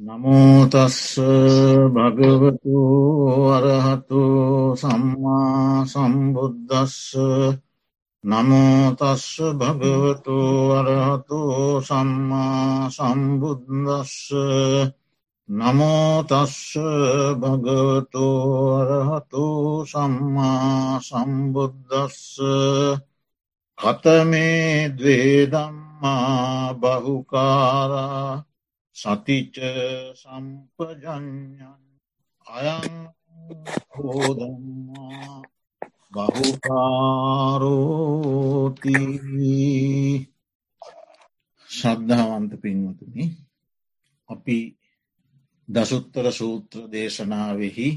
නමෝතස්ස භගවතු අරහතු සම්මා සම්බුද්ධස්ස නමෝතස්ස භගවතු අරහතු සම්මා සම්බුද්දස්ස නමෝතස්ස භගවතු අරහතු සම්මා සම්බුද්දස්ස කතමේ දවේදම්මා බහුකාරා සතිච සම්පජඥන් අයං හෝදම්මා බහුකාරෝති ශ්‍රද්ධාවන්ත පින්වතුනි අපි දසුත්තර සූත්‍ර දේශනාවෙහි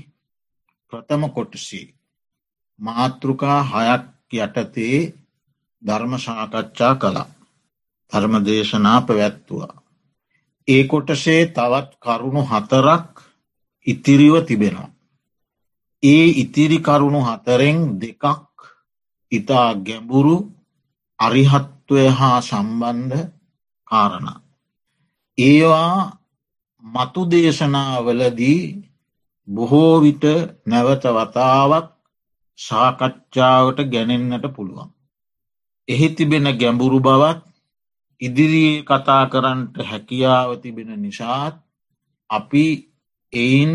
ප්‍රථම කොටසි මාතෘකා හයක් යටතේ ධර්ම සාකච්ඡා කළා. ධර්ම දේශනා පැවැත්තුවා. ඒ කොටසේ තවත් කරුණු හතරක් ඉතිරිව තිබෙනවා. ඒ ඉතිරි කරුණු හතරෙන් දෙකක් ඉතා ගැඹුරු අරිහත්වය හා සම්බන්ධ කාරණ. ඒවා මතු දේශනාවලදී බොහෝ විට නැවත වතාවක් සාකච්ඡාවට ගැනෙන්නට පුළුවන්. එහි තිබෙන ගැඹුරු බවත් ඉදිරියේ කතා කරන්නට හැකියාව තිබෙන නිසාත් අපි එයින්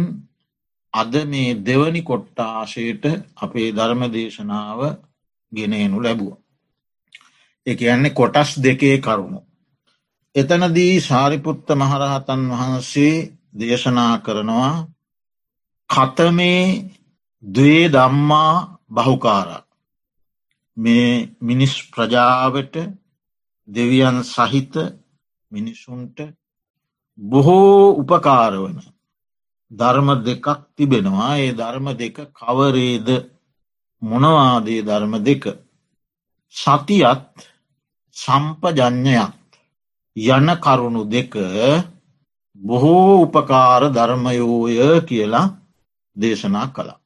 අද මේ දෙවනි කොට්ටාශයට අපේ ධර්ම දේශනාව ගෙනේනු ලැබුව. එක යන්නේ කොටස් දෙකේ කරුණු. එතනදී සාරිපුත්ත මහරහතන් වහන්සේ දේශනා කරනවා කතමේ දේ දම්මා බහුකාර මේ මිනිස් ප්‍රජාවට දෙවියන් සහිත මිනිසුන්ට බොහෝ උපකාරවන ධර්ම දෙකක් තිබෙනවා. ඒ ධර්ම දෙක කවරේද? මොනවාදේ ධර්ම දෙක? සතියත් සම්පජඥයක් යන කරුණු දෙක බොහෝ උපකාර ධර්මයෝය කියලා දේශනා කළා.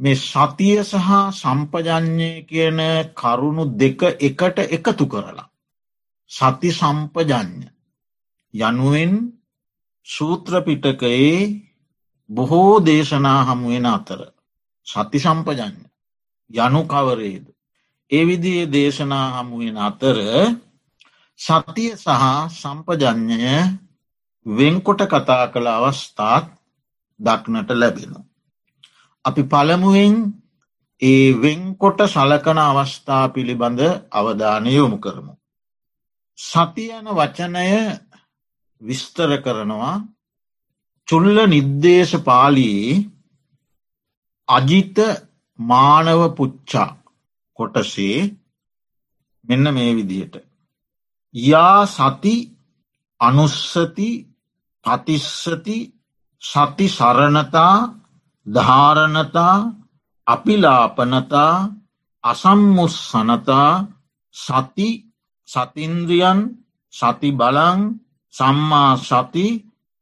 මේ සතිය සහ සම්පජඥය කියන කරුණු දෙක එකට එකතු කරලා. සති සම්පජඥ යනුවෙන් සූත්‍රපිටකයේ බොහෝ දේශනා හමුවෙන අතර සති සම්පජඥ යනු කවරේද. ඒ විදියේ දේශනා හමුවෙන අතර සතිය සහ සම්පජඥය වෙන්කොට කතා කළ අවස්ථාත් දක්නට ලැබෙනවා. අපි පළමුුවෙන් ඒ වෙන්කොට සලකන අවස්ථා පිළිබඳ අවධානය යොමු කරමු. සතියන වචනය විස්තර කරනවා චුල්ල නිර්දේශ පාලී අජිත මානව පුච්චා කොටසේ මෙන්න මේ විදිහට. යා සති අනුස්සති පතිස්සති සති සරණතා ධාරණතා අපිලාපනතා අසම්මුස්සනතා සති සතින්ද්‍රියන් සති බලං සම්මා සති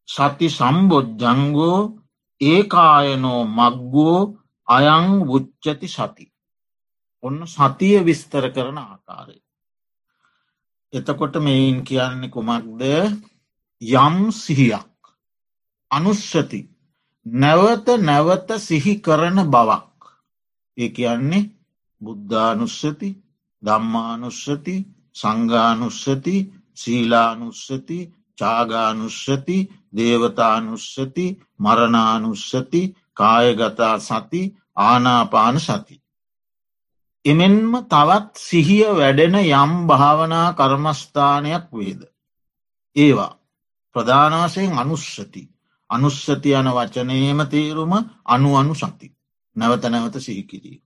සති සම්බොජ්ජංගෝ ඒකායනෝ මක්ගෝ අයං වුච්චති සති. ඔන්න සතිය විස්තර කරන ආකාරය. එතකොට මෙයින් කියන්නේ කුමක්ද යම් සිහියක් අනුස්සති නැවත නැවත සිහි කරන බවක්. ඒ කියන්නේ බුද්ධානුස්සති දම්මානුස්සති සංගානුස්සති සීලානුස්සති චාගානුස්සති දේවතානුස්සති මරණානුස්සති කායගතා සති ආනාපාන සති. එමෙන්ම තවත් සිහිය වැඩෙන යම් භාවනා කර්මස්ථානයක් වේද. ඒවා ප්‍රධානවසයෙන් අනුස්සති අනුස්සති යන වචනයම තේරුම අනු අනු සති. නැවත නැවත සිහිකිරී.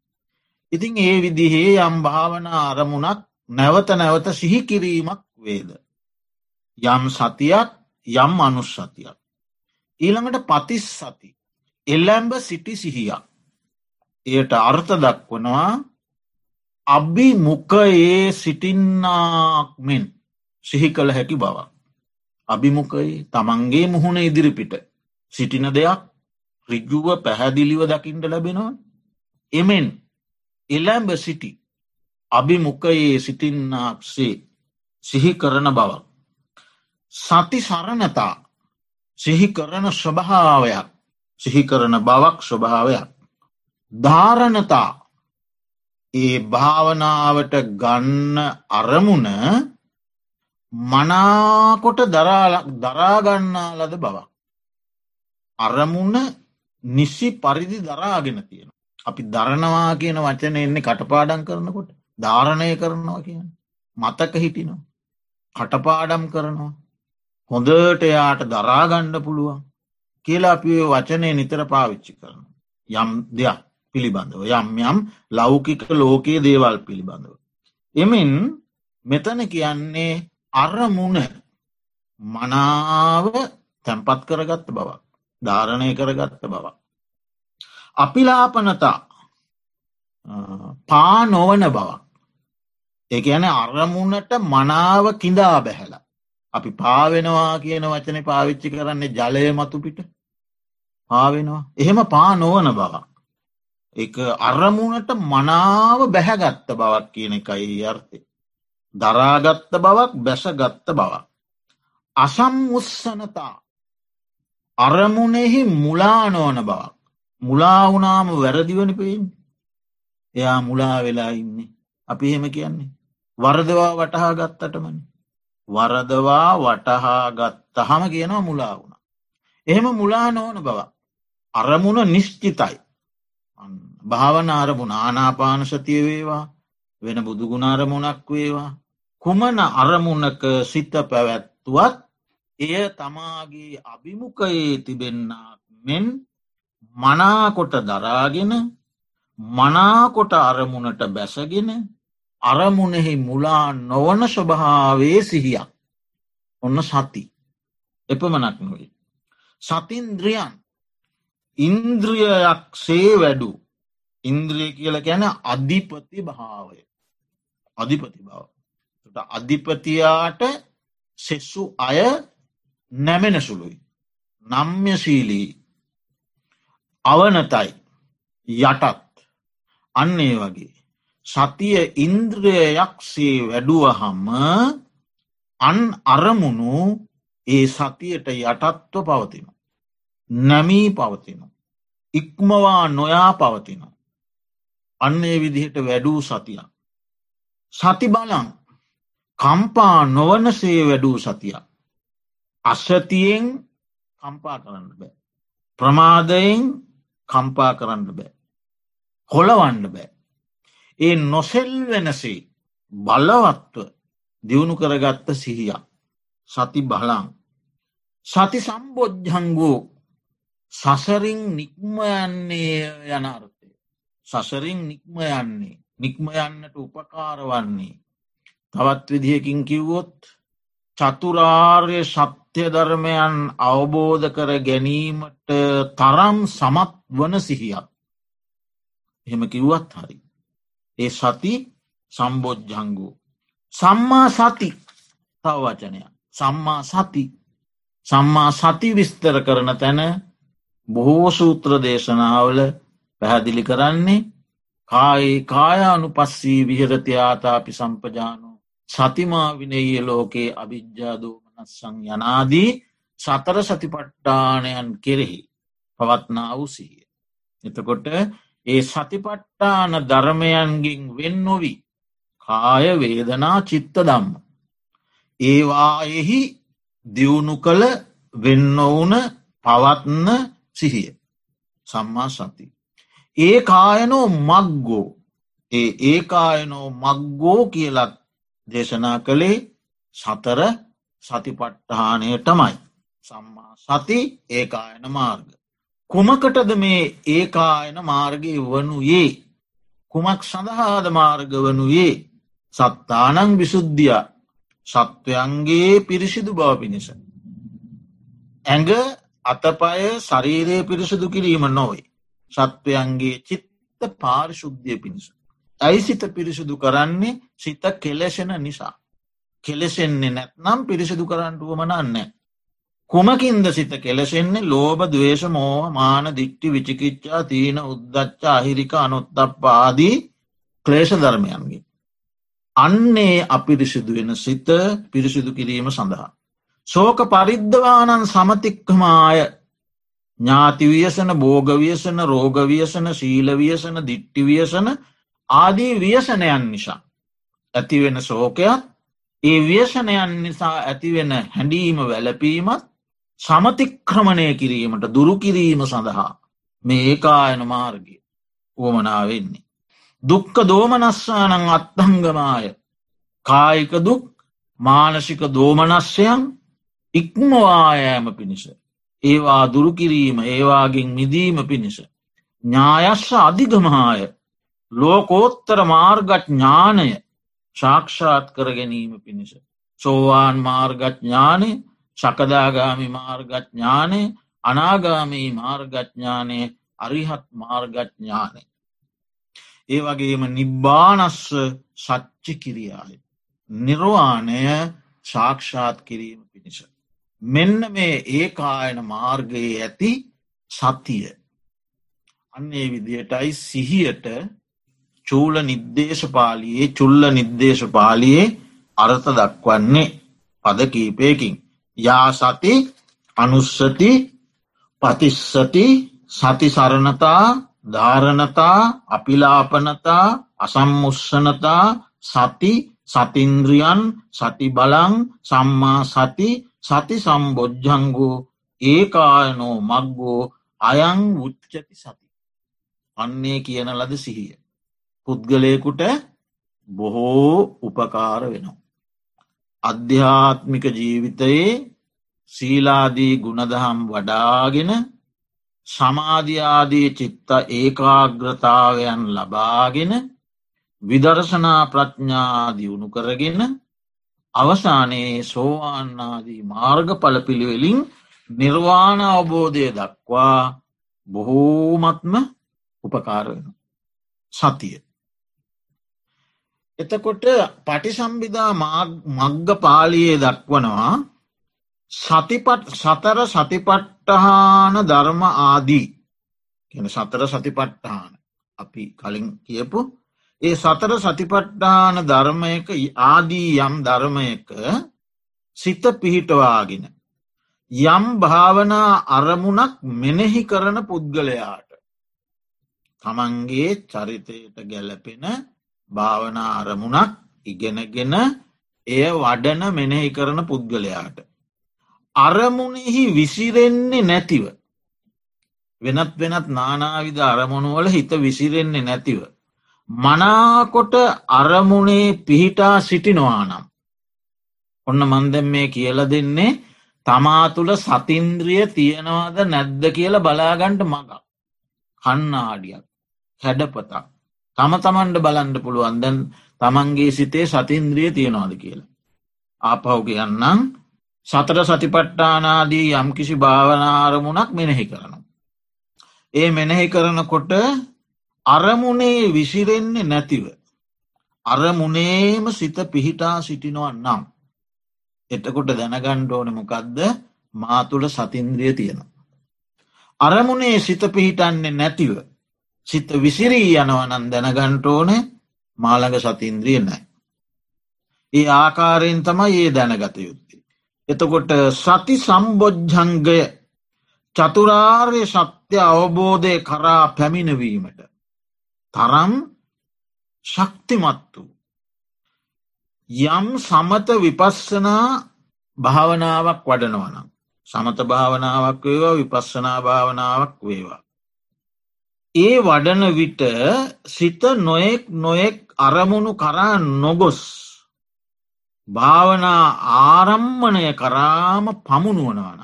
ඉතින් ඒ විදිහේ යම් භාවන අරමුණක් නැවත නැවත සිහිකිරීමක් වේද. යම් සතියක් යම් අනුස්සතියක්. ඊළඟට පතිස් සති. එල්ලැම්බ සිටි සිහියක්. එයට අර්ථ දක්වනවා අබ්බි මුකයේ සිටින්නාක් මෙන් සිහි කළ හැකි බවක්. අභිමුකයි තමන්ගේ මුහුණ ඉදිරිපිට සිටින දෙයක් රිජ්ජුව පැහැදිලිව දකිින්ට ලැබෙනවා. එමෙන් එලැම්බ සිටි අභිමුකයේ සිටින්නාක්සේ සිහි කරන බවක්. සති සරණතා සිහි කරන ස්වභාවයක් සිහි කරන බවක් ස්වභාවයක්. ධාරණතා ඒ භාවනාවට ගන්න අරමුණ මනාකොට දරාගන්නා ලද බවක්. අරමුණ නිස්සි පරිදි දරාගෙන තියෙන. අපි දරනවා කියන වචන එන්නේ කටපාඩම් කරනකොට ධාරණය කරනවා කියන. මතක හිටිනවා. කටපාඩම් කරනවා. හොඳට එයාට දරාගණ්ඩ පුළුවන් කියලා අපි වචනය නිතර පාවිච්චි කරන. යම් දෙයක් පිළිබඳව යම් යම් ලෞකික ලෝකයේ දේවල් පිළිබඳව. එමින් මෙතන කියන්නේ අරමුණ මනාව තැන්පත් කරගත්ත බවක් ධාරණය කරගත්ත බවක්. අපිලාපනතා පා නොවන බවක්. ඒ ඇන අරමුණට මනාව කිඳා බැහැලා. අපි පාවෙනවා කියන වචන පාවිච්චි කරන්නේ ජලය මතුපිට පාවෙනවා. එහෙම පා නොවන බවක්. එක අරමුණට මනාව බැහැගත්ත බවක් කියන එකයි අර්ථය. දරාගත්ත බවක් බැසගත්ත බවක්. අසම් උත්සනතා අරමුණෙහි මුලානෝන බවක්. මුලාවුනාම වැරදිවන පේෙන් එයා මුලා වෙලා ඉන්නේ. අපි එහෙම කියන්නේ. වරදවා වටහා ගත්තටමනි. වරදවා වටහා ගත්තහම කියනවා මුලා වුණ. එහෙම මුලා නෝන බව. අරමුණ නිශ්චිතයි. භාවන අරමුණ ආනාපානසතිය වේවා වෙන බුදුගුණාරමුණක් වේවා. කුමන අරමුණක සිත පැවැත්තුවත් එය තමාගේ අභිමුකයේ තිබෙන්නාක් මෙන් මනාකොට දරාගෙන මනාකොට අරමුණට බැසගෙන අරමුණෙහි මුලා නොවන ස්වභාවේ සිහියක්. ඔන්න සති. එපමනක් නොවේ. සතින්ද්‍රියන්. ඉන්ද්‍රියයක් සේ වැඩු. ඉන්ද්‍රිය කියල ගැන අධිපති භාවය. අධිපති බව අධිපතියාට සෙස්සු අය නැමෙන සුළුයි නම්්‍යශීලී අවනතයි යටත් අන්නේ වගේ සතිය ඉන්ද්‍රයයක්සේ වැඩුවහම අන් අරමුණු ඒ සතියට යටත්ව පවතින. නැමී පවතින. ඉක්මවා නොයා පවතින. අන්නේ විදිහට වැඩූ සතියක්. සති බලං කම්පා නොවනසේ වැඩූ සතියක්. අස්සතියෙන් කම්පා කරන්න බෑ. ප්‍රමාදයෙන් කම්පා කරන්න බෑ. කොළවන්න බෑ. ඒ නොසෙල් වෙනසේ බලවත්ව දියුණු කරගත්ත සිහියක් සති බලං සති සම්බෝජ්ජංගෝ සසරින් නික්ම යන්නේ යන අර්ථය සසරින් නික්ම යන්නේ නික්ම යන්නට උපකාරවන්නේ තවත් විදිහකින් කිව්වොත් චතුරාර්ය සත්‍ය ධර්මයන් අවබෝධ කර ගැනීමට තරම් සමත් වන සිහියක් එහෙම කිව්වත් හරි ඒ සති සම්බෝජ්ජංගු. සම්මා සති තව වචනය. සම්මා සති සම්මා සති විස්තර කරන තැන බොහෝ සූත්‍ර දේශනාවල පැහැදිලි කරන්නේ කායි කායානු පස්සී විහරතියාතාපි සම්පජානු සතිමා විනය ලෝකයේ අභිජ්ජාදෝමනස්සං යනාදී සතර සතිපට්ටානයන් කෙරෙහි පවත්නා වූසිහිය. එතකොට ඒ සතිපට්ටාන ධර්මයන්ගින් වෙන් නොවී කාය වේදනා චිත්ත දම්ම. ඒවායෙහි දියුණු කළ වෙන්නවුන පවත්න සිහිය සම්මා සති. ඒ කායනෝ මක්ගෝ ඒ ඒකායනෝ මක්ගෝ කියලත් දේශනා කළේ සතර සතිපට්ටහානයටමයි. සම්මා සති ඒකායන මාර්ග. කුමකටද මේ ඒකායන මාර්ගය වනුයේ කුමක් සඳහාද මාර්ග වනුයේ සත්තානං විසුද්ධිය සත්වයන්ගේ පිරිසිදු බව පිණිස. ඇඟ අතපය ශරීරයේ පිරිසිදු කිරීම නොවේ. සත්වයන්ගේ චිත්ත පාරිශුද්ධිය පිණිස. ඇයිසිත පිරිසිදු කරන්නේ සිත කෙලෙසෙන නිසා. කෙලෙසෙන්නේ නැත්නම් පිරිසිදු කරන්නටුවමනන්නේ. කුමකින්ද සිත කෙලෙසෙන්නේ ලෝබ දවේශ මෝහ මාන දික්ටි විචිකිච්චා තියන උද්දච්චා අහිරික අනොත්තප්පාදී ක්ලේෂ ධර්මයන්ගේ. අන්නේ අපිරිසිදු වෙන සිත පිරිසිදු කිරීම සඳහා. සෝක පරිද්ධවානන් සමතික්කමාය ඥාතිවියසන බෝගවියසන රෝගවියසන ශීලවියසන දිට්ටිවියසන ආදී ව්‍යසනයන් නිසා ඇතිවෙන සෝකයක් ඒ ව්‍යසනයන් නිසා ඇතිවෙන හැඩීම වැලපීමත් සමතික්‍රමණය කිරීමට දුරුකිරීම සඳහා මේ ඒකායන මාර්ගය වුවමනාවෙන්නේ. දුක්ක දෝමනස්සානං අත්තංගමාය කායික දුක් මානසික දෝමනස්්‍යයන් ඉක්මවායෑම පිණිස. ඒවා දුරුකිරීම ඒවාගෙන් මිදීම පිණිස. ඥායස්ස අධිගමහාය ලෝකෝත්තර මාර්ගත් ඥානය ශාක්ෂාත් කර ගැනීම පිණිස. සෝවාන් මාර්ගත් ඥානය ශකදාගාමි මාර්ගඥානය අනාගාමී මාර්ගඥානය අරිහත් මාර්ගඥානය. ඒ වගේම නිබ්බානස්ස සච්චි කිරියාය. නිර්වාණය ශාක්ෂාත් කිරීම පිණිස. මෙන්න මේ ඒකායන මාර්ගයේ ඇති සතිය. අන්නේ විදියටයි සිහියට චූල නිර්දේශපාලියේ චුල්ල නිර්දේශපාලියේ අර්ථ දක්වන්නේ පද කීපයකින්. යා සති අනුස්සති පතිස්සති සති සරණතා ධාරණතා අපිලාපනතා අසම්මුස්සනතා සති සතින්ද්‍රියන් සති බලං සම්මා සති සති සම්බොජ්ජංගෝ ඒකායනෝ මක්ගෝ අයං උච්චති සති. අන්නේ කියන ලද සිහිය. පුද්ගලයකුට බොහෝ උපකාර වෙනවා. අධ්‍යාත්මික ජීවිතයේ සීලාදී ගුණදහම් වඩාගෙන සමාධයාදී චිත්ත ඒකාග්‍රතාවයන් ලබාගෙන විදර්ශනා ප්‍රඥා දියුණු කරගෙන අවසානයේ සෝවාන්නාදී මාර්ග පලපිළිවෙලින් නිර්වාණ අවබෝධය දක්වා බොහෝමත්ම උපකාරවෙන සතිය. එතකොට පටිසම්බිදා මග්ග පාලියේ දක්වනවා සතිපට සතර සතිපට්ටහාන ධර්ම ආදී කියන සතර සතිපට්ටහාන අපි කලින් කියපු ඒ සතර සතිපට්ටාන ධර්මයක ආදී යම් ධර්මයක සිත පිහිටවාගෙන. යම් භාවනා අරමුණක් මෙනෙහි කරන පුද්ගලයාට. තමන්ගේ චරිතයට ගැලපෙන භාවනා අරමුණක් ඉගෙනගෙන එය වඩන මෙනෙහි කරන පුද්ගලයාට. අරමුණෙහි විසිරෙන්නේ නැතිව. වෙනත් වෙනත් නානාවිද අරමුණුවල හිත විසිරෙන්නේ නැතිව. මනාකොට අරමුණේ පිහිටා සිටිනවා නම්. ඔන්න මන්දැම් මේ කියල දෙන්නේ තමා තුළ සතින්ද්‍රිය තියෙනවාද නැද්ද කියල බලාගන්ට මග. කන්නාඩියක් හැඩපතා. තම තමන්ට බලන්ඩ පුළුවන් දැන් තමන්ගේ සිතේ සතින්ද්‍රිය තියෙනවාද කියලා. ආපව් කියන්නම් සතර සතිපට්ටානාදී යම්කිසි භාවනාරමුණක් මෙනෙහි කරනවා. ඒ මෙනෙහි කරනකොට අරමුණේ විසිරෙන්නේ නැතිව. අරමුණේම සිත පිහිටා සිටිනවා නම්. එතකොට දැනගණ්ඩෝන මොකක්ද මා තුළ සතින්ද්‍රිය තියෙනවා. අරමුණේ සිත පිහිටන්නේ නැතිව. සිත විසිරී යනවනන් දැනගන්ටෝන මාළඟ සතින්ද්‍රිය නෑ. ඒ ආකාරයෙන් තමයි ඒ දැනගත යුත්තේ. එතකොට සති සම්බොජ්ජංගය චතුරාර්ය සත්‍ය අවබෝධය කරා පැමිණවීමට තරම් ශක්තිමත් වූ. යම් සමත විපස්සනා භාවනාවක් වඩනවනම්. සමත භාවනාවක් වේවා විපස්සනා භාවනාවක් වේවා. ඒ වඩන විට සිත නොයෙක් නොයෙක් අරමුණු කරා නොගොස්. භාවනා ආරම්මණය කරාම පමුණුවනවන.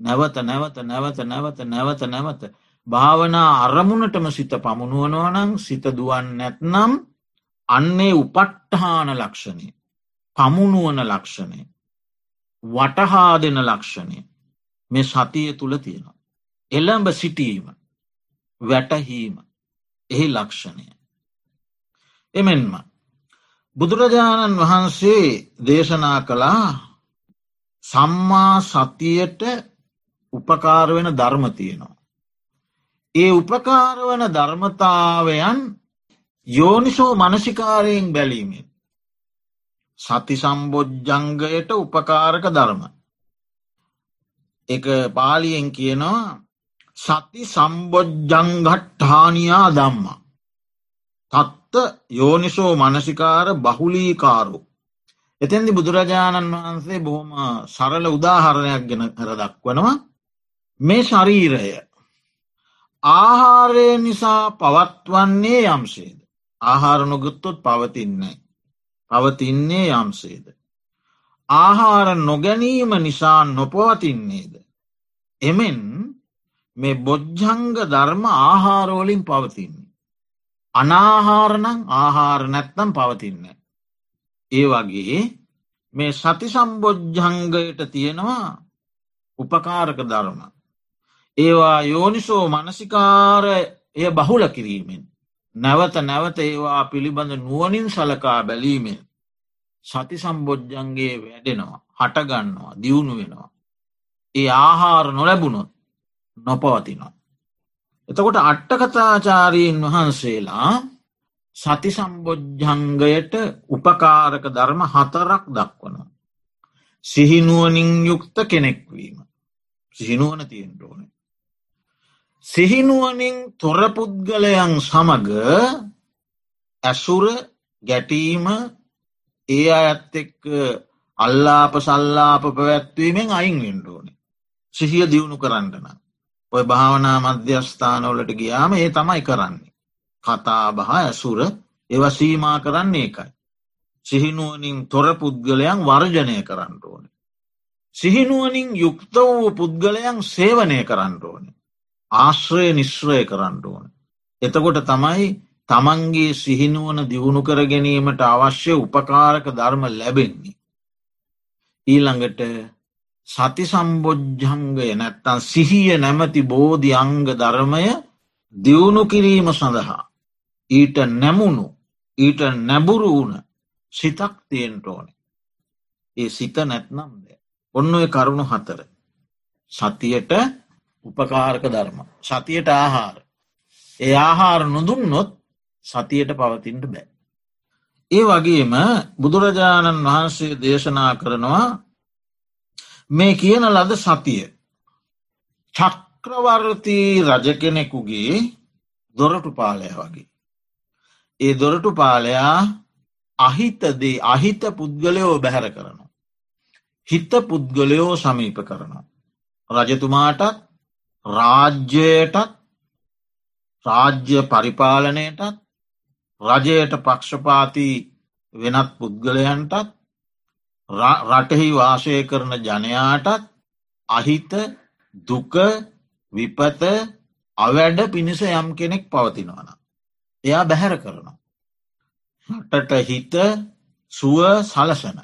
නැවත නැවත නැවත නැවත නැවත නැවත භාවනා අරමුණටම සිත පමුණුවනවනං සිත දුවන් නැත්නම් අන්නේ උපට්ටහාන ලක්ෂණය පමුණුවන ලක්ෂණය වටහා දෙන ලක්ෂණය මේ සතිය තුළ තියෙනවා. එළඹ සිටීම වැටහීම එහි ලක්ෂණය. එමෙන්ම බුදුරජාණන් වහන්සේ දේශනා කළා සම්මා සතියට උපකාරවෙන ධර්ම තියෙනවා. ඒ උපකාරවන ධර්මතාවයන් යෝනිසෝ මනසිකාරයෙන් බැලීමෙන්. සති සම්බෝජ්ජංගයට උපකාරක ධර්ම එක පාලියෙන් කියනවා සති සම්බොජ්ජංගට්ඨානයා දම්ම. තත්ත යෝනිසෝ මනසිකාර බහුලීකාරු. එතැදි බුදුරජාණන් වහන්සේ බොහොම සරල උදාහරණයක් ගෙන කර දක්වනවා මේ ශරීරය ආහාරය නිසා පවත්වන්නේ යම්සේද. ආහාරනොගත්තොත් පවතින්නේ. පවතින්නේ යම්සේද. ආහාර නොගැනීම නිසා නොපවතින්නේද. එමෙන් මේ බොජ්ජංග ධර්ම ආහාරෝලින් පවතින්නේ. අනාහාරණං ආහාර නැත්තම් පවතින්න. ඒ වගේ මේ සති සම්බොජ්ජංගයට තියෙනවා උපකාරක ධර්ම. ඒවා යෝනිසෝ මනසිකාර එය බහුල කිරීමෙන්. නැවත නැවත ඒවා පිළිබඳ නුවනින් සලකා බැලීමෙන්. සති සම්බොජ්ජන්ගේ වැඩෙනවා හටගන්නවා දියුණු වෙනවා. ඒ ආහාර නොලැබුණොත් නොපවතිනවා. එතකොට අට්ටකතාචාරීන් වහන්සේලා සති සම්බොජ්ජංගයට උපකාරක ධර්ම හතරක් දක්වනවා. සිහිනුවනින් යුක්ත කෙනෙක්වීම. සිහිනුවන තියෙන්ට ඕනේ. සිහිනුවනින් තොරපුද්ගලයන් සමග ඇසුර ගැටීම ඒ අඇත් එක්ක අල්ලාප සල්ලාප පැවැත්වීමෙන් අයින් වෙන්ඩෝනේ. සිහිය දියුණු කරන්නන. ඔය භාවනා මධ්‍යස්ථානවලට ගියාම ඒ තමයි කරන්නේ. කතා බහ ඇසුර ඒව සීමා කරන්නේ එකයි. සිහිනුවනින් තොර පුද්ගලයන් වර්ජනය කරන්න ඕනේ. සිහිනුවනින් යුක්ත වූ පුද්ගලයන් සේවනය කරන්න ඕනේ. ආශ්‍රය නිශ්‍රය කරන්න ඕන. එතකොට තමයි තමන්ගේ සිහිනුවන දියුණු කර ගැනීමට අවශ්‍ය උපකාරක ධර්ම ලැබෙන්නේ. ඊළඟට සති සම්බොජ්ජංගය නැත්තන් සිහිය නැමති බෝධි අංග ධර්මය දියුණු කිරීම සඳහා. ඊට නැමුණු ඊට නැබුරු වුණ සිතක් තියෙන්ට ඕනේ. ඒ සිත නැත්නම්ද. ඔන්න ඔය කරුණු හතර. සතියට උපකාරක ධර්ම. සතියට ආහාර. ඒ ආහාර නොදුන්නොත් සතියට පවතින්ට බෑ. ඒ වගේම බුදුරජාණන් වහන්සේ දේශනා කරනවා මේ කියන ලද සතිය. චක්‍රවර්තී රජ කෙනෙකුගේ දොරටු පාලය වගේ. ඒ දොරටු පාලයා අහිතදේ අහිත පුද්ගලයෝ බැහැර කරනවා. හිත පුද්ගලයෝ සමීප කරනවා. රජතුමාටත් රාජ්‍යයටත් රාජ්‍ය පරිපාලනයටත් රජයට පක්ෂපාති වෙනත් පුද්ගලයන්ටත් රටෙහි වාසය කරන ජනයාටත් අහිත දුක විපත අවැඩ පිණිස යම් කෙනෙක් පවතිනවන. එයා බැහැර කරනවා. රටට හිත සුව සලසන.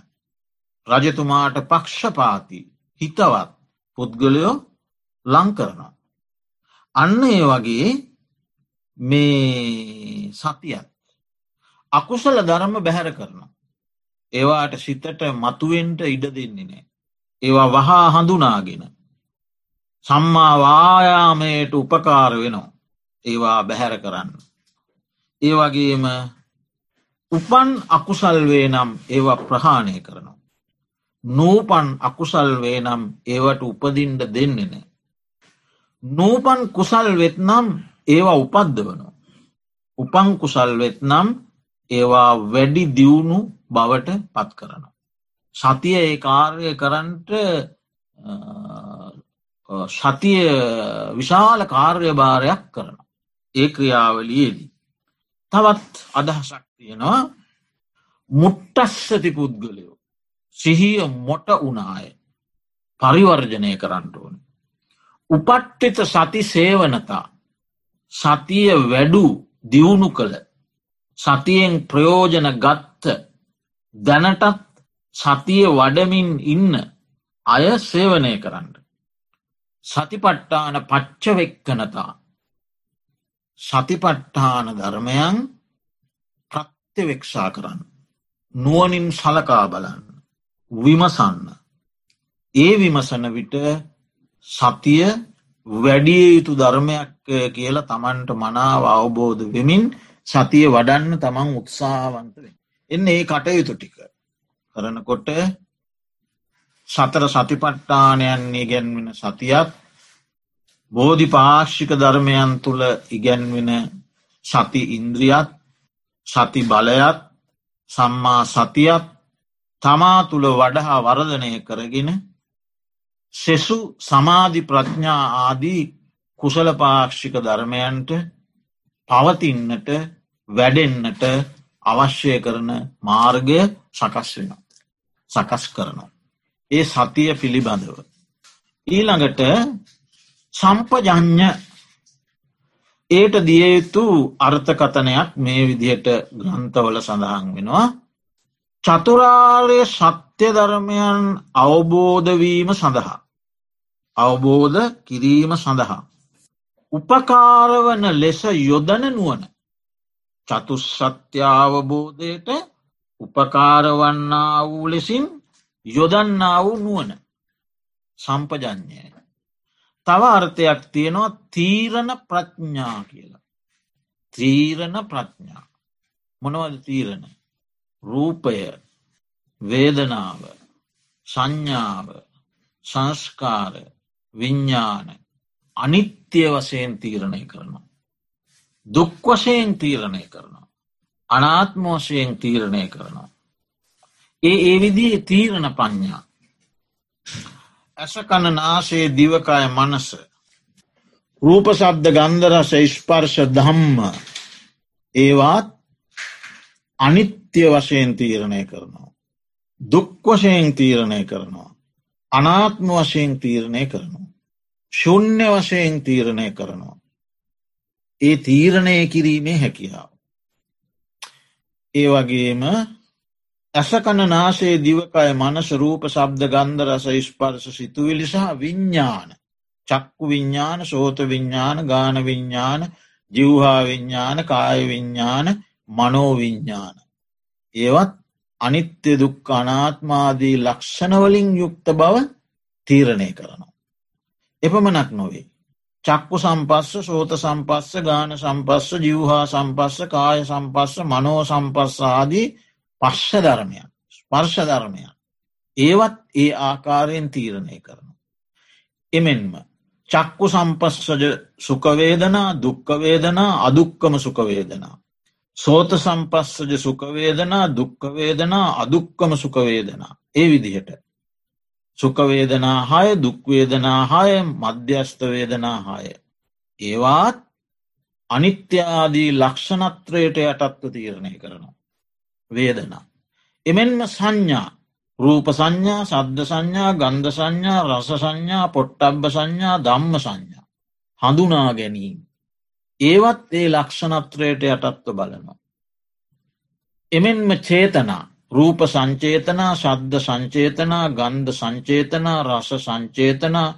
රජතුමාට පක්ෂපාති හිතවත් පුද්ගලයෝ ලං කරනවා. අන්න ඒ වගේ මේ සතියත්. අකුසල ධර්ම බැහැර කරනවා. ඒවාට සිතට මතුවෙන්ට ඉඩ දෙන්නේ නෑ. ඒවා වහා හඳුනාගෙන. සම්මාවායාමයට උපකාර වෙනවා. ඒවා බැහැර කරන්න. ඒ වගේම උපන් අකුසල්වේ නම් ඒවා ප්‍රහාණය කරනවා. නූපන් අකුසල්වේ නම් ඒවට උපදින්ට දෙන්නේ නෑ. නූපන් කුසල් වෙත්නම් ඒවා උපද්දවනවා. උපං කුසල් වෙත්නම් ඒවා වැඩි දියුණු බවට පත් කරනවා. සතිය ඒ කාර්ය කරන්ට සතිය විශාල කාර්යභාරයක් කරන. ඒ ක්‍රියාවලියේදී. තවත් අදහසක් තියෙනවා මුට්ටස්සති පුද්ගලයෝ. සිහිය මොට උනාය පරිවර්ජනය කරන්නට ඕන. උපට්ටිත සති සේවනතා සතිය වැඩු දියුණු කළ සතියෙන් ප්‍රයෝජන ගත්ත දැනටත් සතිය වඩමින් ඉන්න අය සේවනය කරන්න. සතිපට්ටාන පච්චවෙක්කනතා සතිපට්ඨාන ධර්මයන් ප්‍රත්‍යවෙක්ෂා කරන්න. නුවනින් සලකා බලන්න. විමසන්න. ඒ විමසන විට සතිය වැඩිය යුතු ධර්මයක් කියලා තමන්ට මනාව අවබෝධ වෙමින් සතිය වඩන්න තමන් උත්සාහවන්ත එන්න ඒ කටයුතු ටික. කරනකොට සතර සතිපට්ටානයන් ඉගැන්වෙන සතියක් බෝධි පාක්ෂික ධර්මයන් තුළ ඉගැන්වෙන සති ඉන්ද්‍රියත් සති බලයත් සම්මා සතියත් තමා තුළ වඩහා වර්ධනය කරගෙන සෙසු සමාධි ප්‍රඥා ආදී කුසල පාක්ෂික ධර්මයන්ට පවතින්නට වැඩෙන්නට අවශ්‍යය කරන මාර්ගය සකස් වෙන. සකස් කරනවා. ඒ සතිය පිළිබඳව. ඊළඟට සම්පජඥ ඒට දිය යුතු අර්ථකතනයක් මේ විදිහට ග්‍රන්ථවල සඳහන් වෙනවා. චතුරාර්ය සත්‍ය ධර්මයන් අවබෝධවීම සඳහා. අවබෝධ කිරීම සඳහා. උපකාරවන ලෙස යොදන නුවන. චතුස්සත්‍යාවබෝධයට උපකාරවන්නා වූ ලෙසින් යොදන්නා වූ නුවන සම්පජඥය. තව අර්ථයක් තියෙනවා තීරණ ප්‍රඥා කියලා. තීරණ ප්‍රඥා. මොනවද තීරණ. රූපය වේදනාව සංඥාව සංස්කාර විඤ්ඥාන අනිත්‍ය වශයෙන් තීරණය කරනවා. දුක් වශයෙන් තීරණය කරනවා. අනාත්ම වශයෙන් තීරණය කරනවා. ඒ ඒ විදිේ තීරණ පඥ්ඥා. ඇස කණ නාසේ දිවකාය මනස. රූප සබ්ද ගන්දරස ඉස්පර්ශ දම්ම ඒවාත් අනිත්‍ය වශයෙන් තීරණය කරනවා. දුක් වශයෙන් තීරණය කරනවා. අනාත්ම වශයෙන් තීරණය කරනවා. ශුන්‍ය වශයෙන් තීරණය කරනවා. ඒ තීරණය කිරීමේ හැකියාව. ඒ වගේම ඇසකන නාසේ දිවකය මනස රූප සබ්ද ගන්ධ රස ස්පර්ශ සිතුවිලි සහ විඤ්ඥාන චක්කු විඤ්ඥාන සෝත විඤ්ඥාන ගාන විඤ්ඥාන ජිව්හා විඤ්ඥාන කාය විඤ්ඥාන මනෝවිඤ්ඥාන. ඒවත් අනිත්‍ය දුක් අනාත්මාදී ලක්ෂණවලින් යුක්ත බව තීරණය කරනවා. එපමනක් නොවේ. චක්කු සම්පස්ස සෝත සම්පස්ස ගාන සම්පස්ස ජිව්හා සම්පස්ස කාය සම්පස්ස මනෝ සම්පස්ස ආදී පශ්ෂ ධර්මයක් ස්පර්ශ ධර්මයක් ඒවත් ඒ ආකාරයෙන් තීරණය කරනවා. එමෙන්ම චක්කු සම්පස්සජ සුකවේදනා දුක්කවේදනා අදුක්කම සුකවේදනා. සෝත සම්පස්සජ සුකවේදනා දුක්කවේදනා අදුක්කම සුකවේදනා ඒ විදිහට. සුකවේදනා හය දුක්වේදනා හය මධ්‍යස්ථවේදනා හය. ඒවාත් අනිත්‍යාදී ලක්ෂණත්‍රයට යටත්ව තීරණය කරනවා. වේදනා. එමෙන්ම සංඥා රූප සංඥා සද්ධ සංඥා ගන්ධ සංඥා රස සංඥා පොට්ටබ්බ සංඥා ධම්ම සංඥා. හඳුනා ගැනීම. ඒවත් ඒ ලක්ෂණත්‍රයට යටත්ව බලනවා. එමෙන්ම චේතනා රූප සංචේතනා ශද්ධ සංචේතනා ගන්ධ සංචේතනා රස සංචේතනා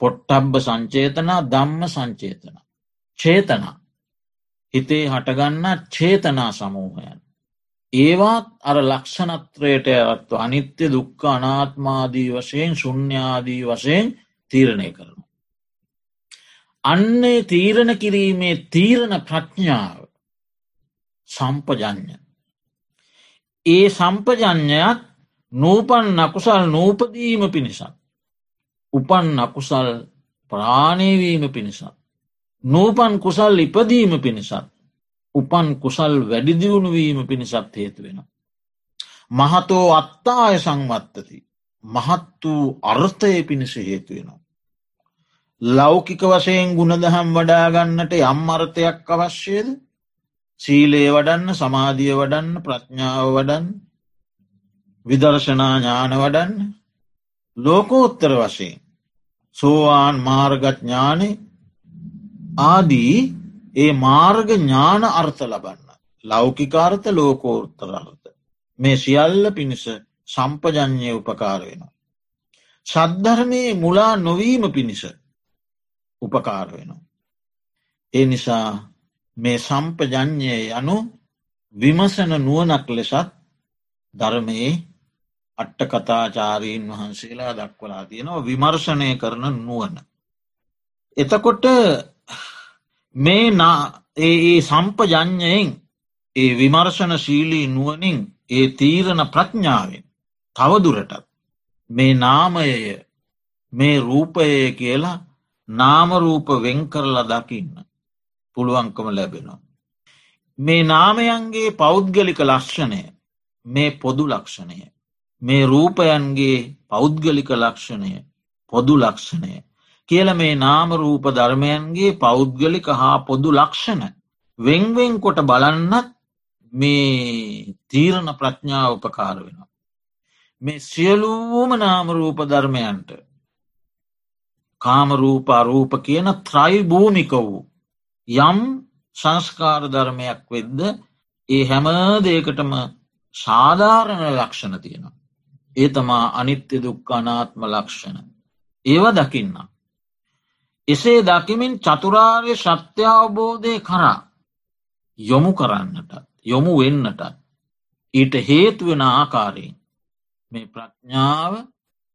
පොට්ටබ්බ සංචේතනා ධම්ම සංචේතනා. චේතනා හිතේ හටගන්න චේතනා සමූහයන්. ඒවාත් අර ලක්ෂණත්‍රයට ඇත්ව අනිත්‍ය දුක්ක අනාත්මාදී වශයෙන් ශුන්්‍යාදී වශයෙන් තීරණය කරනු. අන්නේ තීරණ කිරීමේ තීරණ ප්‍රඥාව සම්පජඥ. ඒ සම්පජඥයක් නූපන් නකුසල් නූපදීම පිණිසත්. උපන් නකුසල් ප්‍රාණයවීම පිණිසත්. නූපන් කුසල් ඉපදීම පිණිසත් උපන් කුසල් වැඩිදියුණුවීම පිණිසත් හේතු වෙන. මහතෝ අත්තාය සංවත්තති. මහත් වූ අර්ථය පිණිස හේතුවෙනවා. ලෞකික වශයෙන් ගුණදහම් වඩාගන්නට යම් අර්ථයක් අවශ්‍යයද සීලේ වඩන්න සමාධිය වඩන්න ප්‍රඥාව වඩන් විදර්ශනා ඥාන වඩන්න ලෝකෝත්තර වශයෙන් සෝවාන් මාර්ගඥානය ආදී ඒ මාර්ග ඥාන අර්ථ ලබන්න. ලෞකිකාර්ථ ලෝකෝර්තර අර්ථ. මේ සියල්ල පිණිස සම්පජඥය උපකාර වෙනවා. සද්ධර්මයේ මුලා නොවීම පිණිස උපකාර වෙනවා. ඒ නිසා මේ සම්පජඥය යනු විමසන නුවනක් ලෙසත් ධර්මයේ අට්ට කතාචාරීන් වහන්සේලා දක්වලා තියෙනවා විමර්ශනය කරන නුවන. එතකොට මේ ඒ සම්පජඥයෙන් ඒ විමර්ශන ශීලී නුවනින් ඒ තීරණ ප්‍රඥාවෙන් තවදුරටත් මේ නාමයය මේ රූපය කියලා නාමරූප වෙන් කරලා දකින්න පුළුවන්කම ලැබෙනවා. මේ නාමයන්ගේ පෞද්ගලික ලක්ෂණය මේ පොදු ලක්ෂණය මේ රූපයන්ගේ පෞද්ගලික ලක්ෂණය පොදු ලක්ෂණය කියල මේ නාමරූප ධර්මයන්ගේ පෞද්ගලික හා පොදු ලක්ෂණ වෙංවෙන් කොට බලන්නත් මේ තීරණ ප්‍රඥාව උපකාර වෙනවා. මේ සියලූම නාමරූප ධර්මයන්ට කාමරූප අරූප කියන ත්‍රයි භූමික වූ යම් සංස්කාර ධර්මයක් වෙද්ද ඒ හැම දේකටම සාධාරණ ලක්ෂණ තියෙනවා. ඒ තමා අනිත්‍ය දුක්කානාත්ම ලක්ෂණ. ඒව දකින්න. එසේ දකිමින් චතුරාර්ය ශත්‍යාවබෝධය කරා යොමු කරන්නට යොමු වෙන්නට ඊට හේතුවෙන ආකාරයෙන් මේ ප්‍රඥාව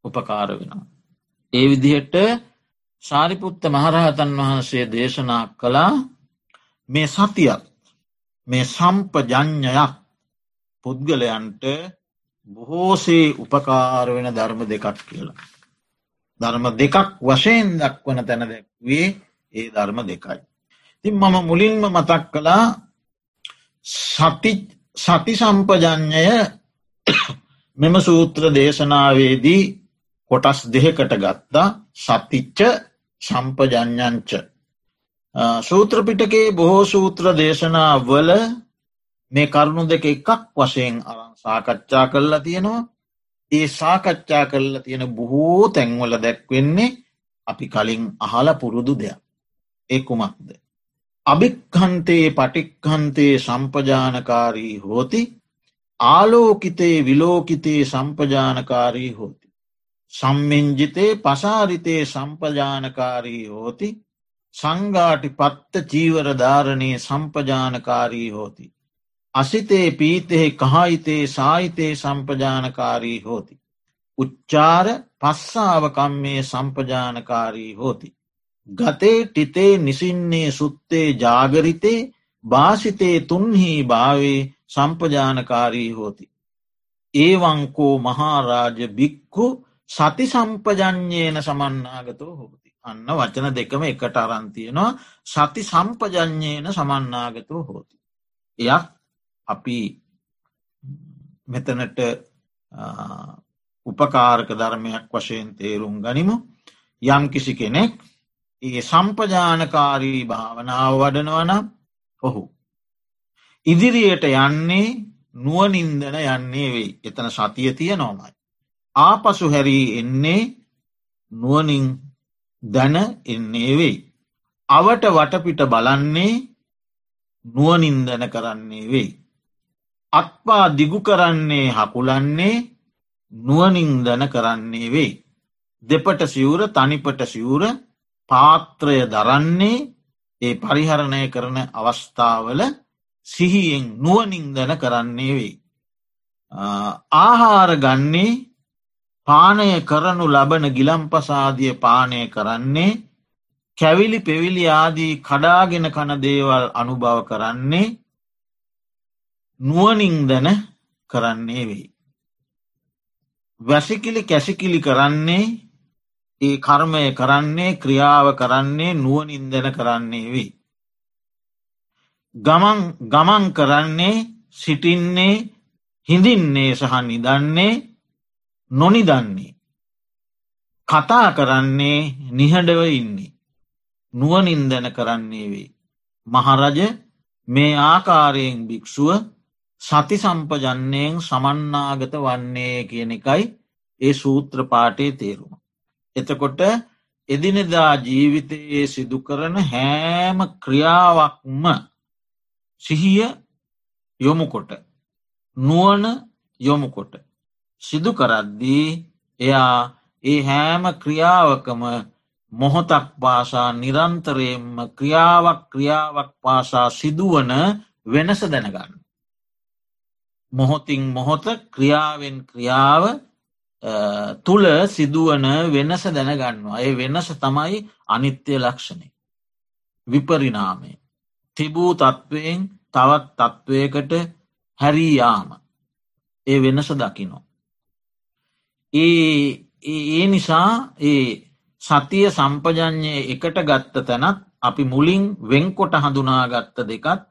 උපකාර වෙනවා. ඒ විදිහට සාරිපුත්ත මහරහතන් වහන්සේ දේශනා කළා මේ සතියත් මේ සම්පජඥයක් පුද්ගලයන්ට බොහෝසේ උපකාර වෙන ධර්ම දෙකක් කියලා. ධර්ම දෙකක් වශයෙන් දක්වන තැන දැක්වේ ඒ ධර්ම දෙකයි. තින් මම මුලින්ම මතක් කළා සති සම්පජඥය මෙම සූත්‍ර දේශනාවේදී කොටස් දෙහකට ගත්තා සතිච්ච සම්පජඥංච. සූත්‍රපිටකේ බොහෝ සූත්‍ර දේශනා වල මේ කරුණු දෙක එකක් වශයෙන් අරන් සාකච්ඡා කරලා තියෙනවා ඒ සාකච්ඡා කරලා තියෙන බොහෝ තැන්වල දැක්වෙන්නේ අපි කලින් අහල පුරුදු දෙයක් ඒ කුමක්ද. අභික්හන්තේ පටික්හන්තේ සම්පජානකාරී හෝති ආලෝකිතේ විලෝකිතේ සම්පජානකාරී හෝති. සම්මින්ජිතේ පසාරිතේ සම්පජානකාරී හෝති සංගාටි පත්ත චීවරධාරණය සම්පජානකාරී හෝති. අසිතේ පීතෙහි කහයිතේ සාහිතයේ සම්පජානකාරී හෝති. උච්චාර පස්සාාවකම්මේ සම්පජානකාරී හෝති. ගතේ ටිතේ නිසින්නේ සුත්තේ ජාගරිතේ භාසිතේ තුන්හි භාවේ සම්පජානකාරී හෝති. ඒවංකෝ මහාරාජ බික්කු සති සම්පජඥයන සමන්නාගතෝ හෝති. අන්න වචන දෙකම එකට අරන්තියනවා සති සම්පජඥයන සමන්නාගතෝ හෝති. එයක් අපි මෙතනට උපකාරක ධර්මයක් වශයෙන් තේරුම් ගනිමු යම් කිසි කෙනෙක් ඒ සම්පජානකාරී භාවනාව වඩනවනම් ඔහු. ඉදිරියට යන්නේ නුවනින්දන යන්නේ වෙයි එතන සතිය තිය නොමයි. ආපසු හැරී එන්නේ නුවනින් දැන එන්නේ වෙයි. අවට වටපිට බලන්නේ නුවනින්දන කරන්නේ වෙයි. අත්පා දිගු කරන්නේ හකුලන්නේ නුවනින් දන කරන්නේ වෙයි. දෙපට සිවුර තනිපට සිවුර පාත්‍රය දරන්නේ ඒ පරිහරණය කරන අවස්ථාවල සිහියෙන් නුවනින් දන කරන්නේ වෙයි. ආහාර ගන්නේ පානය කරනු ලබන ගිලම්පසාදිය පානය කරන්නේ කැවිලි පෙවිලි ආදී කඩාගෙන කන දේවල් අනුභව කරන්නේ නුවනින් දැන කරන්නේ වෙයි. වැසිකිලි කැසිකිලි කරන්නේ ඒ කර්මය කරන්නේ ක්‍රියාව කරන්නේ නුවනින් දැන කරන්නේ වෙයි. ගමන් ගමන් කරන්නේ සිටින්නේ හිඳින්නේ සහ නිදන්නේ නොනිදන්නේ. කතා කරන්නේ නිහඬව ඉන්නේ. නුවනින්දැන කරන්නේ වෙයි. මහරජ මේ ආකාරයෙන් භික්‍ෂුව සති සම්පජන්නයෙන් සමන්නාගත වන්නේ කියන එකයි ඒ සූත්‍ර පාටේ තේරුම. එතකොට එදිනෙදා ජීවිතයේ සිදු කරන හෑම ක්‍රියාවක්ම සිහිය යොමුකොට නුවන යොමුකොට සිදු කරද්දී එයා ඒ හෑම ක්‍රියාවකම මොහොතක් පාසා නිරන්තරයෙන්ම ක්‍රියාවක් ක්‍රියාවක් පාසා සිදුවන වෙනස දැනගන්න. මොහොතින් මොහොත ක්‍රියාවෙන් ක්‍රියාව තුළ සිදුවන වෙනස දැනගන්නවා. ඒ වෙනස තමයි අනිත්‍ය ලක්ෂණය. විපරිනාමය. තිබූ තත්ත්වයෙන් තවත් තත්ත්වයකට හැරීයාම. ඒ වෙනස දකිනෝ. ඒ ඒ නිසා ඒ සතිය සම්පජඥය එකට ගත්ත තැනත් අපි මුලින් වෙන්කොට හඳුනාගත්ත දෙකත්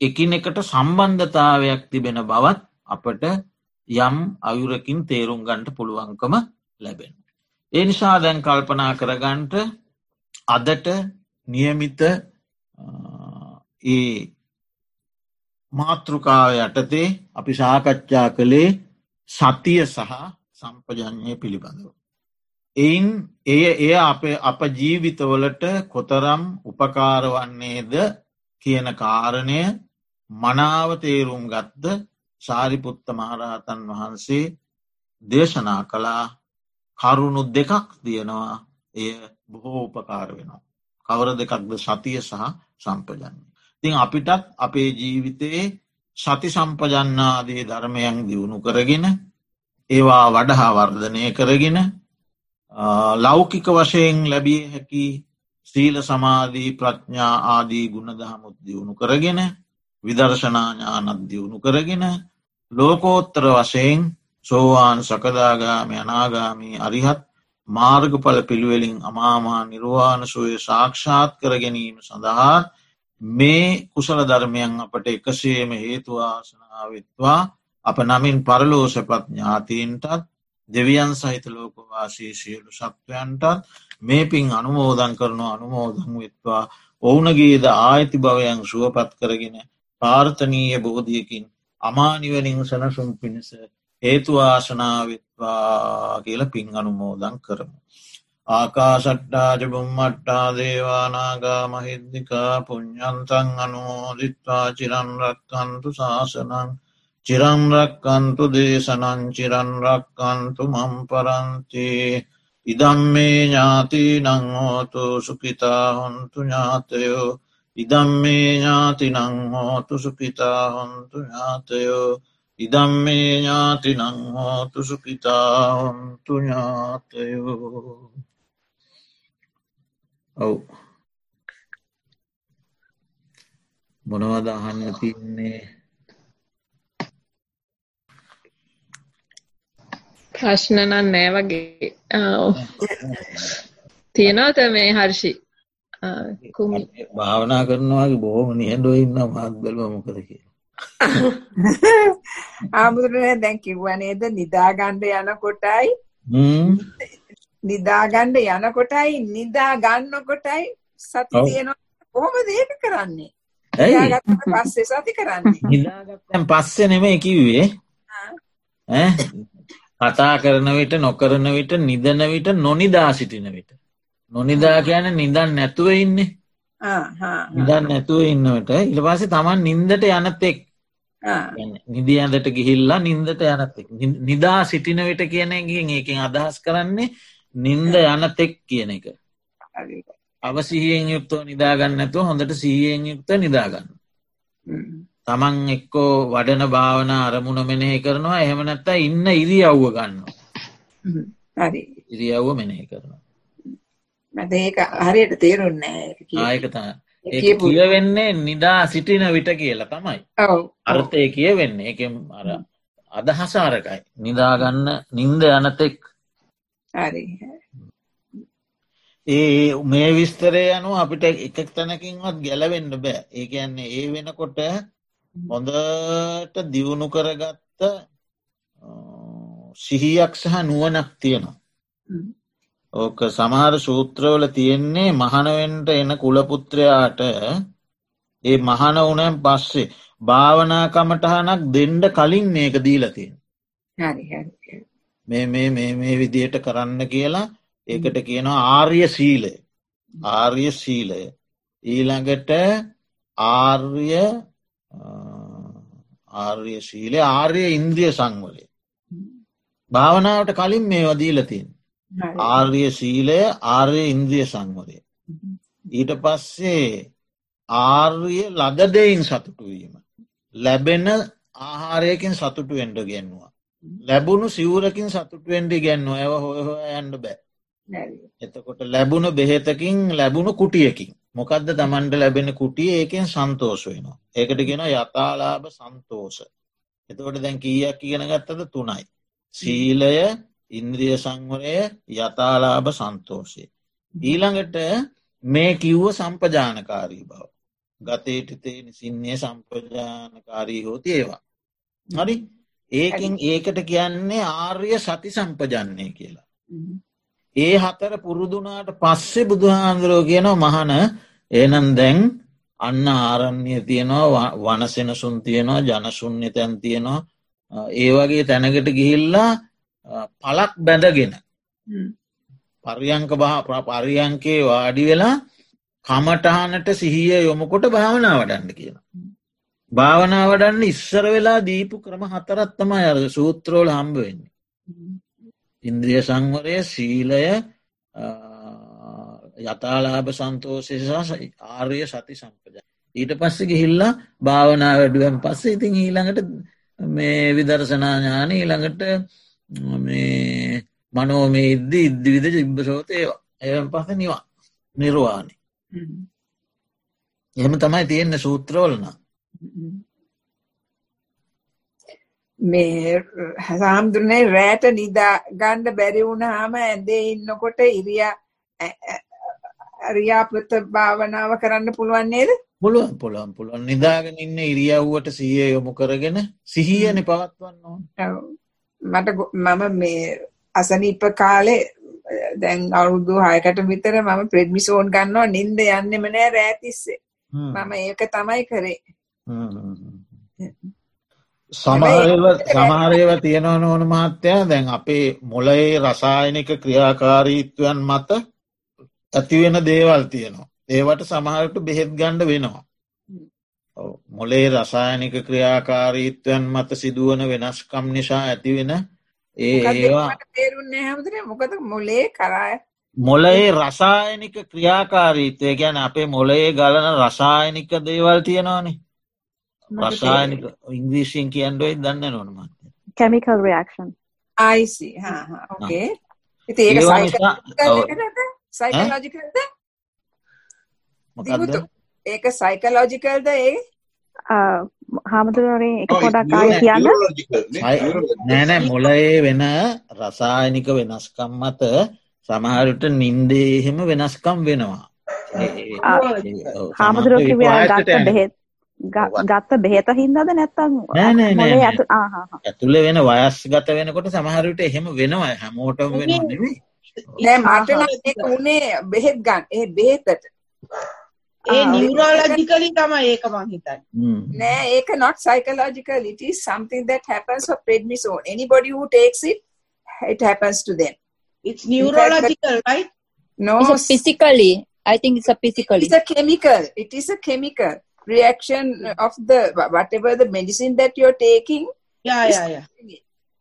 එකිනෙකට සම්බන්ධතාවයක් තිබෙන බවත් අපට යම් අයුරකින් තේරුම් ගන්ට පුළුවන්කම ලැබෙන. ඒ නිසා දැන් කල්පනා කරගන්ට අදට නියමිත ඒ මාතෘකාව යටතේ අපි සාකච්ඡා කළේ සතිය සහ සම්පජඥය පිළිබඳව. එයින් එය එය අප අප ජීවිතවලට කොතරම් උපකාරවන්නේද කියන කාරණය මනාව තේරුම් ගත්ද සාරිපුත්ත මහරහතන් වහන්සේ දේශනා කළා කරුණු දෙකක් තියෙනවා එය බොහෝ උපකාර වෙනවා. කවර දෙකක්ද සතිය සහ සම්පජන්න. තින් අපිටත් අපේ ජීවිතයේ සති සම්පජන්නාදී ධර්මයන් දියුණු කරගෙන ඒවා වඩහා වර්ධනය කරගෙන ලෞකික වශයෙන් ලැබිය හැකි සීල සමාධී ප්‍රඥා ආදී ගුණදහමුත් දියුණු කරගෙන විදර්ශනාඥානත් දියුණු කරගෙන ලෝකෝත්තර වශයෙන් සෝවාන් සකදාගාමය අනාගාමී අරිහත් මාර්ගඵල පිළිවෙලින් අමාමා නිර්වාණ සුවය සාක්ෂාත් කර ගැනීම සඳහා මේ කුසල ධර්මයන් අපට එකසේම හේතුවාසනාවත්වා අප නමින් පරලෝසපත් ඥාතීන්ටත් දෙවියන් සහිත ලෝකවාසී සියලු සත්වයන්ටත් මේ පින් අනුමෝදන් කරනු අනුමෝදන් වෙත්වා ඔවුනගේද ආයිති භවයන් සුවපත් කරගෙන පාර්ථනීය බෝධියකින් අමානිවනින් සනසුම් පිණිස හේතුවාසනාවිත්වා කියල පින් අනුමෝදන් කරමු. ආකාසට්ටාජබුම්මට්ටා දේවානාගා මහිද්දිකා පුഞ්ඥන්තන් අනුමෝදිත්වා චිරන්රක්කන්තු ශාසනං චිරන්රක්කන්තු දේශනං චිරන්රක්කන්තු මම්පරන්තේ ඉදම්මේ ඥාති නංහෝතු සුකිතා හොන්තු ඥාතයෝ ඉදම්මේ ඥාති නංහෝතු සුකිතා හොන්තු ඥාතයෝ ඉදම්මේ ඥාති නංහෝතු සුකිතා හොන්තු ඥාතයෝ ඔව් මොනවද අහන්න තින්නේ ප්‍රශ්න නම් නෑ වගේ තියෙනවත මේ හර්ෂි? භාවනා කරනවාගේ බොහොම නිහඬුව ඉන්න මහත් බැලුව මොකද කියලා. ආමුදුරනේ දැන් කිව්වා නේද? නිදාගන්න යනකොටයි. නිදාගන්න යනකොටයි නිදා ගන්නකොටයි සති තියෙනවා. කොහොමද ඒක කරන්නේ? නිදාගත්තට පස්සේ සති කරන්නේ? නිදාගත්තන් පස්සේ නෙමෙයි කිව්වේ. ඈ කතා කරන විට නොකරන විට නිදන විට නොනිදා සිටින විට. නොනිදා කියන නිදන් නැතුව ඉන්නේ. නිදන් නැතුව ඉන්නවට ඉට පස්සේ තමන් නින්දට යනතෙක් නිදි ඇඳට ගිහිල්ලා නින්දට යනතෙක් නිදා සිටින විට කියන එකින් ඒකින් අදහස් කරන්නේ නින්ද යනතෙක් කියන එක. අවසිහියෙන් යුක්තෝ නිදාගන්න ඇතුව හොඳට සීයෙන් යුක්ත නිදාගන්න තමන් එක්කෝ වඩන භාවන අරමුණ මෙනෙහි කරනවා. එහෙම නැත්ත ඉන්න ඉරියව්ව ගන්න ඉරියව්ව මෙනෙහි කරනවා. ඒක හරියට තේරුන්නේ ආයකත කියවෙන්නේ නිදා සිටින විට කියලා තමයි. අර්ථය කියවෙන්නේ. එක අර අදහසාරකයි නිදාගන්න නින්ද යනතෙක් ඒ මේ විස්තරය යනු අපිට එකක් තැනකින්වත් ගැලවෙන්න බෑ. ඒ කියන්නේ ඒ වෙනකොට හොඳට දියුණු කරගත්ත සිහියක් සහ නුවනක් තියෙනවා. ඕක සමහර සූත්‍රවල තියෙන්නේ මහනවෙන්ට එන කුලපුත්‍රයාට ඒ මහන වනෑම් පස්සේ භාවනාකමටහනක් දෙන්ඩ කලින් මේක දීලතියෙන්. මේ මේ මේ මේ විදියට කරන්න කියලා ඒකට කියනවා ආර්ය සීලය. ආර්ය සීලය. ඊළඟට ආර්ය ආර්ය ශීලය ආර්ය ඉන්ද්‍රිය සංවලය භාවනාවට කලින් මේ වදීලතින් ආර්ය ශීලය ආර්ය ඉන්ද්‍රිය සංවලය ඊට පස්සේ ආර්ය ලදදයින් සතුටුවීම ලැබෙන ආහාරයකින් සතුටු එන්ඩ ගැන්නවා. ලැබුණු සිවරකින් සතුටුවෙන්ඩි ගැන්නවා. ඇව හොය හො ඇන්ඩ බෑ. එතකොට ලැබුණු බෙහෙතකින් ලැබුණු කුටියකින් මොකක්ද තමන්ට ලැබෙන කුටිය ඒකෙන් සන්තෝෂ වෙනවා. ඒකට ගෙන යතාලාභ සන්තෝෂ. එතකොට දැන් කීයක් ඉගෙන ගත්තද තුනයි. සීලය ඉන්ද්‍රිය සංවරය යථලාභ සන්තෝෂය. ඊළඟට මේ කිව්ව සම්පජානකාරී බව. ගතේටතේ සින්නේ සම්පජානකාරී හෝති ඒවා. හරි ඒකින් ඒකට කියන්නේ ආර්ය සති සම්පජන්නේ කියලා. ඒ හතර පුරුදුනාට පස්සේ බුදුහාන්දුරෝ කියන මහන ඒනම් දැන් අන්න ආරණ්‍ය තියෙනවා වනසෙනසුන් තියෙනවා ජනසුන්්‍ය තැන් තියෙනවා ඒ වගේ තැනකට ගිහිල්ලා පලක් බැඳගෙන පරියංක පරියංකේ වාඩි වෙලා කමටහනට සිහිය යොමකොට භාවනා වඩන්න කියන. භාවනා වඩන්න ඉස්සර වෙලා දීපු ක්‍රම හතරත්තම අර සූත්‍රෝල හම්බ වෙන්නේ. ඉන්ද්‍රිය සංවරය සීලය යථලාභ සන්තෝසය ආර්ය සති සම්පජ. ඊට පස්ස ගිහිල්ලා භාවනා වැඩුවෙන් පස්සේ ඉතින් ඊළඟට මේ විදර්ශනා ඥාන ඊළඟට මනෝමේ ඉද්ද ඉද්දිවිද ජිබ්බසෝත ඒවා. එවන් පස නිවා නිර්වාණි එහෙම තමයි තියෙන්න සූත්‍රවලන මේ හාමුදුරනේ රෑට නිදා ගණ්ඩ බැරි වුණාම ඇඳේ ඉන්නකොට ඉරියා අරියාපත භාවනාව කරන්න පුළුවන් නේද? පුළුවන් පුළුවන් පුළුවන්. නිදාගෙන ඉන්න ඉරියව්වට සිහිය යොමු කරගෙන සිහියන පවත්වන්න ඕන. මට මම මේ අසනීප කාලේ දැන් අවුරුදු හයකට විතර මම ප්‍රෙඩ්මිසෝන් ගන්නවා නින්ද යන්නෙම නෑ රෑතිස්සේ මම ඒක තමයි කරේ සමහරව සමහරයව තියෙනව නොවන මහත්තයා දැන් අපේ මොලයේ රසායනික ක්‍රියාකාරීත්වයන් මත ඇතිවෙන දේවල් තියෙනවා. ඒවට සමහරට බෙහෙත් ගණ්ඩ වෙනවා. මොලේ රසායනික ක්‍රියාකාරීත්වයන් මත සිදුවන වෙනස්කම් නිසා ඇතිවෙන ඒ ඒවා තේරුන්නේ හැමතර මොකද මොලේ කරාය? මොලයේ රසායනික ක්‍රියාකාරීත්වය ගැන අපේ මොලයේ ගලන රසායනික දේවල් තියෙනවානේ රසායනික ඉංග්‍රීසියෙන් කියන්ඩුවයි දන්න නොනම chemical reaction. I see okay ඉති ඒක සයිකලෝජිකල්ද ඒක සයිකලෝජිකල්ද ඒ? හාමුදුරුවනේ එක පොඩක් ආය කියන්න. නෑනෑ මොලයේ වෙන රසායනික වෙනස්කම් මත සමහරට නින්දේ එහෙම වෙනස්කම් වෙනවා. හාමුදුරුව බෙහෙත් ගත්ත බෙහෙත හින්දද නැත්තම් ඇතුළ වෙන වයස් ගත වෙනකොට සමහරට එහෙම වෙනවා. හැමෝටම වෙනවා නෙවේ නෑ මට ඒක උනේ බෙහෙත් ගන්න ඒ බෙහෙතට. ඒ නියුරෝලොජිකලි තමයි ඒක මං හිතන්නේ. නෑ ඒක not psychological. It is something that happens for prednisone. Anybody who takes it it happens to them. It's neurological right? no. It's physically. I think it's a physically. It's a chemical. It is a chemical reaction of the whatever the medicine that you're taking yeah yeah yeah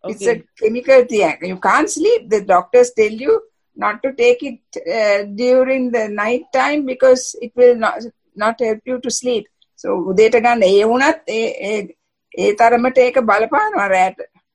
it's a chemical thing you can't sleep the doctors tell you not to take it uh, during the night time because it will not, not help you to sleep. So උදේට ගන්න ඒ වුණත් ඒ ඒ තරමට ඒක බලපානවා රැට.